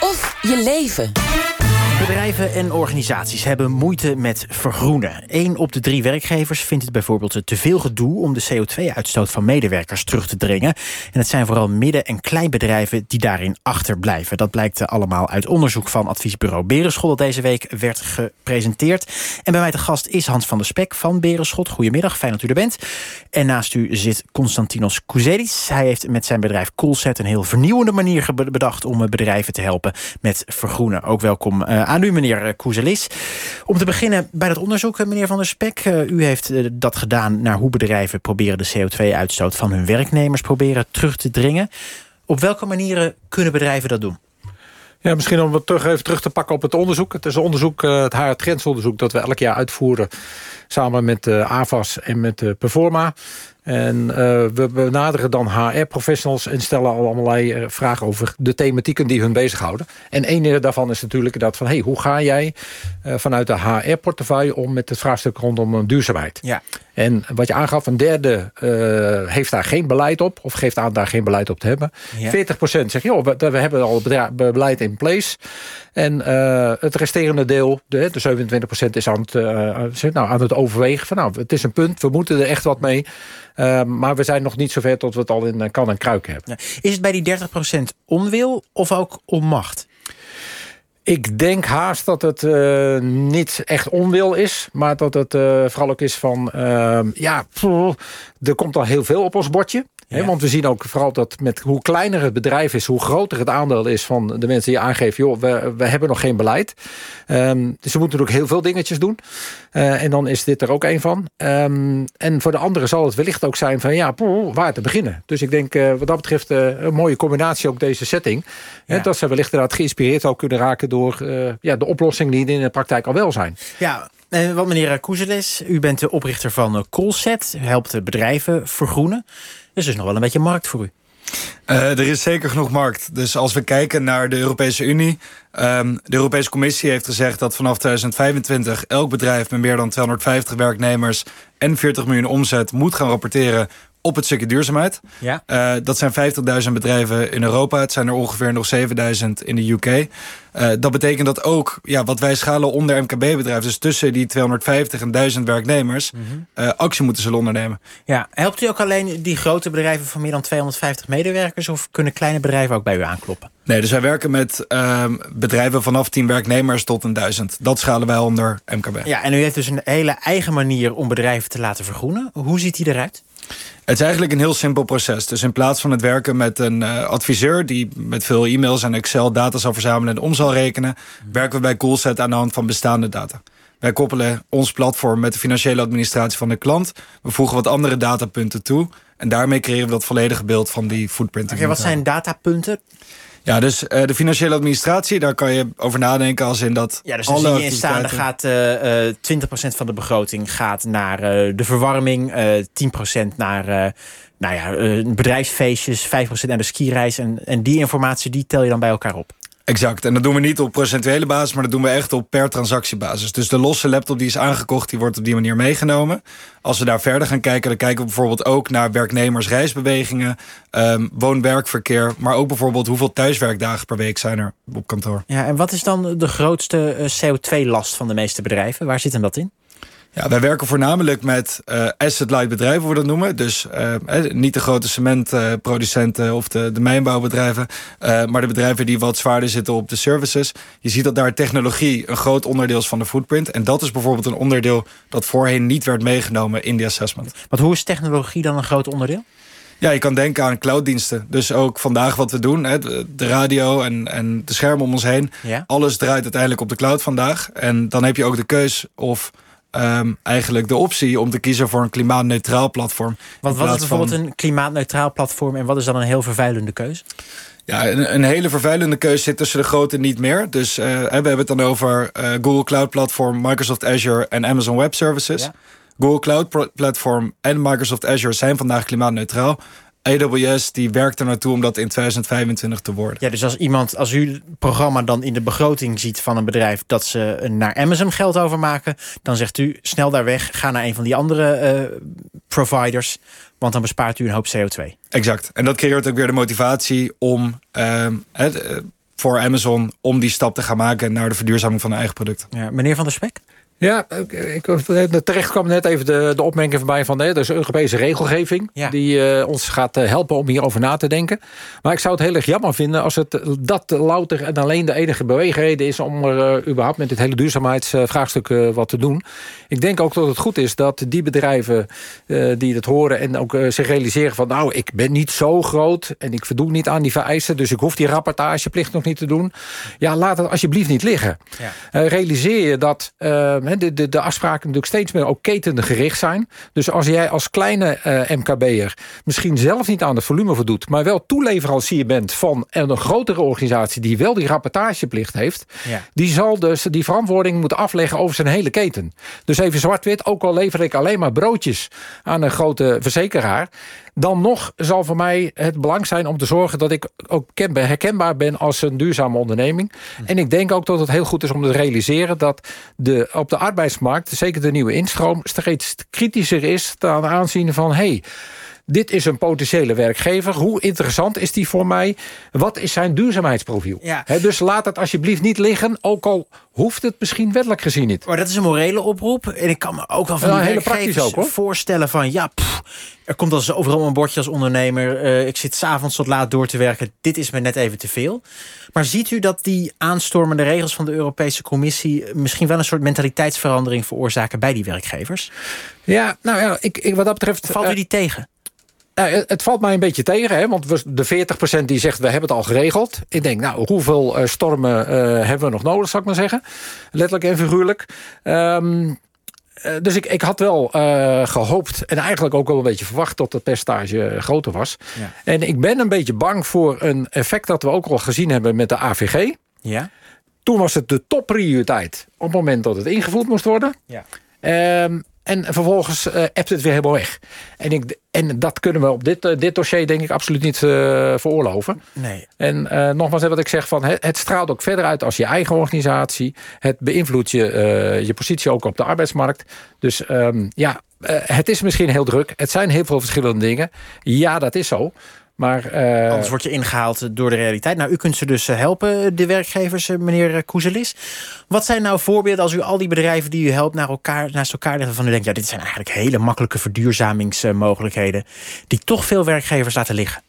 Of je leven. Bedrijven en organisaties hebben moeite met vergroenen. Eén op de drie werkgevers vindt het bijvoorbeeld te veel gedoe om de CO2-uitstoot van medewerkers terug te dringen. En het zijn vooral midden- en kleinbedrijven die daarin achterblijven. Dat blijkt allemaal uit onderzoek van adviesbureau Berenschot dat deze week werd gepresenteerd. En bij mij te gast is Hans van der Spek van Berenschot. Goedemiddag, fijn dat u er bent. En naast u zit Konstantinos Kouzedis. Hij heeft met zijn bedrijf Coolset een heel vernieuwende manier bedacht om bedrijven te helpen met vergroenen. Ook welkom uh, aan u, meneer Koezelis. Om te beginnen bij dat onderzoek, meneer Van der Spek. U heeft dat gedaan naar hoe bedrijven proberen de CO2-uitstoot van hun werknemers proberen terug te dringen. Op welke manieren kunnen bedrijven dat doen? Ja, misschien om het terug, even terug te pakken op het onderzoek. Het is een onderzoek, het HR Trendsonderzoek... dat we elk jaar uitvoeren samen met de AVAS en met de Performa. En uh, we benaderen dan HR-professionals en stellen al allerlei uh, vragen over de thematieken die hun bezighouden. En een daarvan is natuurlijk dat van, hey, hoe ga jij uh, vanuit de HR-portefeuille om met het vraagstuk rondom duurzaamheid? Ja. En wat je aangaf, een derde heeft daar geen beleid op, of geeft aan daar geen beleid op te hebben. Ja. 40% zegt, joh, we, we hebben al beleid in place. En het resterende deel, de, de 27% is aan het, nou, aan het overwegen van, nou, het is een punt, we moeten er echt wat mee. Uh, maar we zijn nog niet zover tot we het al in kan en kruik hebben. Is het bij die 30% onwil of ook onmacht? Ik denk haast dat het uh, niet echt onwil is. Maar dat het uh, vooral ook is van... Uh, ja, pff, er komt al heel veel op ons bordje. Want we zien ook vooral dat met hoe kleiner het bedrijf is... hoe groter het aandeel is van de mensen die aangeven... joh, we, we hebben nog geen beleid. Um, dus we moeten ook heel veel dingetjes doen. Uh, en dan is dit er ook een van. Um, en voor de anderen zal het wellicht ook zijn van... ja, poeh, waar te beginnen. Dus ik denk uh, wat dat betreft uh, een mooie combinatie ook deze setting. Ja. Dat ze wellicht inderdaad geïnspireerd ook kunnen raken... door ja, de oplossingen die in de praktijk al wel zijn. Ja, en wat meneer Koezeles, u bent de oprichter van Colset. U helpt bedrijven vergroenen. Dus er is nog wel een beetje markt voor u. Uh, er is zeker genoeg markt. Dus als we kijken naar de Europese Unie... Um, de Europese Commissie heeft gezegd dat vanaf 2025... elk bedrijf met meer dan 250 werknemers... en 40 miljoen omzet moet gaan rapporteren op het stukje duurzaamheid. Ja. Uh, dat zijn 50.000 bedrijven in Europa. Het zijn er ongeveer nog 7.000 in de UK. Uh, dat betekent dat ook ja, wat wij schalen onder MKB-bedrijven... dus tussen die 250 en 1000 werknemers... Mm -hmm. uh, actie moeten zullen ondernemen. Ja, helpt u ook alleen die grote bedrijven van meer dan 250 medewerkers... of kunnen kleine bedrijven ook bij u aankloppen? Nee, dus wij werken met uh, bedrijven vanaf 10 werknemers tot een 1000. Dat schalen wij onder MKB. Ja, en u heeft dus een hele eigen manier om bedrijven te laten vergroenen. Hoe ziet die eruit? Het is eigenlijk een heel simpel proces. Dus in plaats van het werken met een uh, adviseur... die met veel e-mails en Excel data zal verzamelen en om zal rekenen... werken we bij Coolset aan de hand van bestaande data. Wij koppelen ons platform met de financiële administratie van de klant. We voegen wat andere datapunten toe. En daarmee creëren we dat volledige beeld van die footprint. Okay, wat zijn datapunten? Ja, dus uh, de financiële administratie, daar kan je over nadenken als in dat. Ja, dus dan zie je in staande gaat uh, uh, 20% van de begroting gaat naar de verwarming, 10% naar nou ja, bedrijfsfeestjes, 5% naar de skireis. En, en die informatie die tel je dan bij elkaar op. Exact. En dat doen we niet op procentuele basis, maar dat doen we echt op per transactiebasis. Dus de losse laptop die is aangekocht, die wordt op die manier meegenomen. Als we daar verder gaan kijken, dan kijken we bijvoorbeeld ook naar werknemers, reisbewegingen, um, woon-werkverkeer, maar ook bijvoorbeeld hoeveel thuiswerkdagen per week zijn er op kantoor. Ja, en wat is dan de grootste CO2-last van de meeste bedrijven? Waar zit hem dat in? Ja, wij werken voornamelijk met uh, asset-light bedrijven, hoe we dat noemen. Dus uh, niet de grote cementproducenten of de, de mijnbouwbedrijven... maar de bedrijven die wat zwaarder zitten op de services. Je ziet dat daar technologie een groot onderdeel is van de footprint. En dat is bijvoorbeeld een onderdeel dat voorheen niet werd meegenomen in die assessment. Want hoe is technologie dan een groot onderdeel? Ja, je kan denken aan clouddiensten. Dus ook vandaag wat we doen, hè, de radio en, en de schermen om ons heen. Ja. Alles draait uiteindelijk op de cloud vandaag. En dan heb je ook de keus of... Um, eigenlijk de optie om te kiezen voor een klimaatneutraal platform. Want wat is bijvoorbeeld van... een klimaatneutraal platform... en wat is dan een heel vervuilende keuze? Ja, een, een hele vervuilende keuze zit tussen de grote niet meer. Dus uh, we hebben het dan over uh, Google Cloud Platform, Microsoft Azure en Amazon Web Services. Ja. Google Cloud Platform en Microsoft Azure zijn vandaag klimaatneutraal. AWS die werkt er naartoe om dat in 2025 te worden. Ja, dus als iemand, als u het programma dan in de begroting ziet van een bedrijf dat ze naar Amazon geld overmaken, dan zegt u snel daar weg, ga naar een van die andere uh, providers, want dan bespaart u een hoop CO2. Exact. En dat creëert ook weer de motivatie om uh, het, voor Amazon om die stap te gaan maken naar de verduurzaming van hun eigen product. Ja, meneer Van der Spek? Ja, ik, terecht kwam net even de, de opmerking voorbij van... Hè, dus Europese regelgeving die uh, ons gaat eh, helpen om hierover na te denken. Maar ik zou het heel erg jammer vinden als het dat louter en alleen de enige beweegreden is... om er uh, überhaupt met dit hele duurzaamheidsvraagstuk wat te doen. Ik denk ook dat het goed is dat die bedrijven die het horen... en ook zich realiseren van nou, ik ben niet zo groot... en ik voldoen niet aan die vereisten... dus ik hoef die rapportageplicht nog niet te doen. Ja, laat het alsjeblieft niet liggen. Ja. realiseer je dat de, de, de afspraken natuurlijk steeds meer ook ketengericht zijn. Dus als jij als kleine uh, eh, MKB'er misschien zelf niet aan het volume voldoet... maar wel toeleverancier bent van een grotere organisatie... die wel die rapportageplicht heeft... Ja. die zal dus die verantwoording moeten afleggen over zijn hele keten. Dus even zwart-wit, ook al lever ik alleen maar broodjes... aan een grote verzekeraar dan nog zal voor mij het belang zijn om te zorgen... dat ik ook herkenbaar ben als een duurzame onderneming. En ik denk ook dat het heel goed is om te realiseren... dat de, op de arbeidsmarkt, zeker de nieuwe instroom... steeds kritischer is ten aanzien van... Hey, dit is een potentiële werkgever. Hoe interessant is die voor mij? Wat is zijn duurzaamheidsprofiel? Ja. dus laat het alsjeblieft niet liggen. Ook al hoeft het misschien wettelijk gezien niet. Maar dat is een morele oproep. En ik kan me ook wel van die ook, hoor. voorstellen van... ja, er komt als overal een bordje als ondernemer. Uh, ik zit s'avonds tot laat door te werken. Dit is me net even te veel. Maar ziet u dat die aanstormende regels van de Europese Commissie... misschien wel een soort mentaliteitsverandering veroorzaken bij die werkgevers? Ja, nou ja, ik, ik wat dat betreft... Valt u eh, die tegen? Nou, het valt mij een beetje tegen, hè, want de 40% die zegt... we hebben het al geregeld. Ik denk, nou, hoeveel uh, stormen uh, hebben we nog nodig, zou ik maar zeggen. Letterlijk en figuurlijk. Um, dus ik, ik had wel uh, gehoopt en eigenlijk ook wel een beetje verwacht... dat het percentage groter was. Ja. En ik ben een beetje bang voor een effect... dat we ook al gezien hebben met de AVG. Ja. Toen was het de topprioriteit op het moment dat het ingevoerd moest worden. Ja. Um, en vervolgens uh, appt het weer helemaal weg. En, ik, en dat kunnen we op dit, uh, dit dossier denk ik absoluut niet uh, veroorloven. Nee. En nogmaals, wat ik zeg, van, het, het, straalt ook verder uit als je eigen organisatie. Het beïnvloedt je, je positie ook op de arbeidsmarkt. Dus um, ja, het is misschien heel druk. Het zijn heel veel verschillende dingen. Ja, dat is zo. Maar, uh... Anders word je ingehaald door de realiteit. Nou, u kunt ze dus eh, helpen, de werkgevers, eh, meneer Koezelis. Wat zijn nou voorbeelden als u al die bedrijven die u helpt... naar elkaar, naast elkaar legt van u denkt... ja, dit zijn eigenlijk hele makkelijke verduurzamingsmogelijkheden... die toch veel werkgevers laten liggen?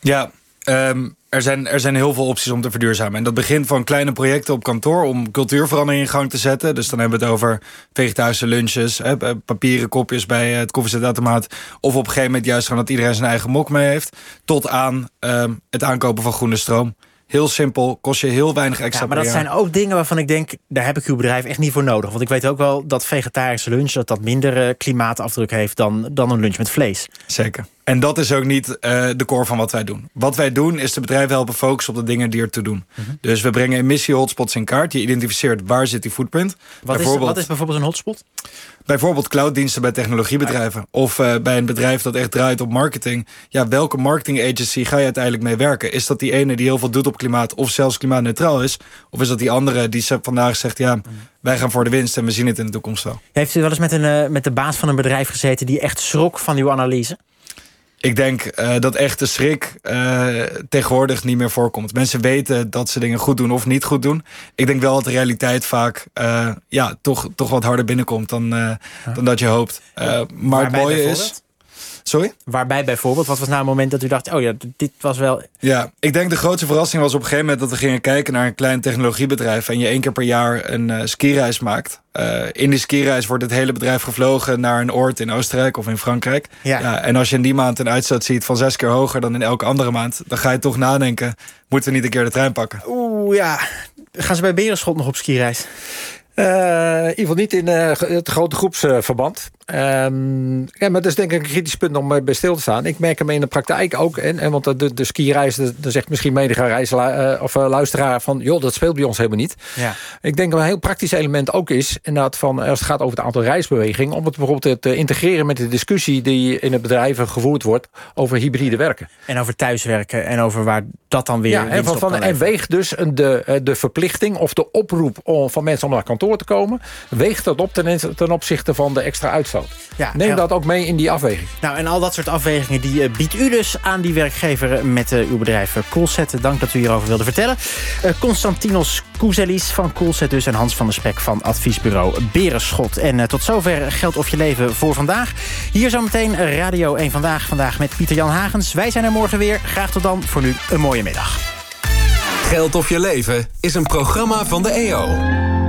Ja, um, er zijn, er zijn heel veel opties om te verduurzamen. En dat begint van kleine projecten op kantoor om cultuurverandering in gang te zetten. Dus dan hebben we het over vegetarische lunches, hè, papieren kopjes bij het koffiezetautomaat. Of op een gegeven moment juist gaan dat iedereen zijn eigen mok mee heeft. Tot aan um, het aankopen van groene stroom. Heel simpel, kost je heel weinig extra ja, Maar dat zijn ook dingen waarvan ik denk, daar heb ik uw bedrijf echt niet voor nodig. Want ik weet ook wel dat vegetarische lunch dat dat minder uh, klimaatafdruk heeft dan, dan een lunch met vlees. Zeker. En dat is ook niet uh, de core van wat wij doen. Wat wij doen is de bedrijven helpen focussen op de dingen die er te doen. Mhm. Dus we brengen emissie-hotspots in kaart. Je identificeert waar zit die footprint. Wat, is, wat is bijvoorbeeld een hotspot? Bijvoorbeeld clouddiensten bij technologiebedrijven. Of uh, bij een bedrijf dat echt draait op marketing. Ja, welke marketing agency ga je uiteindelijk mee werken? Is dat die ene die heel veel doet op klimaat of zelfs klimaatneutraal is? Of is dat die andere die vandaag zegt... ja, mhm. wij gaan voor de winst en we zien het in de toekomst wel. Heeft u wel eens met, een, uh, met de baas van een bedrijf gezeten... die echt schrok van uw analyse? Ik denk uh, dat echte schrik uh, tegenwoordig niet meer voorkomt. Mensen weten dat ze dingen goed doen of niet goed doen. Ik denk wel dat de realiteit vaak uh, ja, toch, toch wat harder binnenkomt dan, dan dat je hoopt. maar het mooie is. Sorry? Waarbij bijvoorbeeld? Wat was nou een moment dat u dacht... oh ja, dit was wel... Ja, ik denk de grootste verrassing was op een gegeven moment... dat we gingen kijken naar een klein technologiebedrijf... en je één keer per jaar een uh, skireis maakt. Uh, in die skireis wordt het hele bedrijf gevlogen... naar een oord in Oostenrijk of in Frankrijk. Ja. ja. en als je in die maand een uitstoot ziet van zes keer hoger... dan in elke andere maand, dan ga je toch nadenken... moeten we niet een keer de trein pakken? Oeh, ja. Gaan ze bij Berenschot nog op skireis? Uh, in ieder geval niet in uh, het grote groepsverband. Ehm, ja, maar dat is denk ik een kritisch punt om bij stil te staan. Ik merk hem in de praktijk ook. En, en want de, de skireis, dan zegt misschien menige reis, of luisteraar van... joh, dat speelt bij ons helemaal niet. Ja. Ik denk dat een heel praktisch element ook is... inderdaad van, als het gaat over het aantal reisbewegingen... om het bijvoorbeeld te integreren met de discussie... die in het bedrijven gevoerd wordt over hybride werken. En over thuiswerken en over waar dat dan weer... Ja, en, van, van, en weegt dus de, de verplichting of de oproep van mensen om naar kantoor te komen... weegt dat op ten, ten opzichte van de extra uitstoot. Ja, Neem dat ook mee in die afweging. Nou, en al dat soort afwegingen die uh, biedt u dus aan die werkgever... met uh, uw bedrijf uh, Coolset. Dank dat u hierover wilde vertellen. Constantinos Kouzelis van Coolset dus... en Hans van der Spek van adviesbureau Berenschot. En tot zover Geld of Je Leven voor vandaag. Hier zometeen Radio 1 Vandaag. Vandaag met Pieter-Jan Hagens. Wij zijn er morgen weer. Graag tot dan. Voor nu een mooie middag. Geld of Je Leven is een programma van de EO.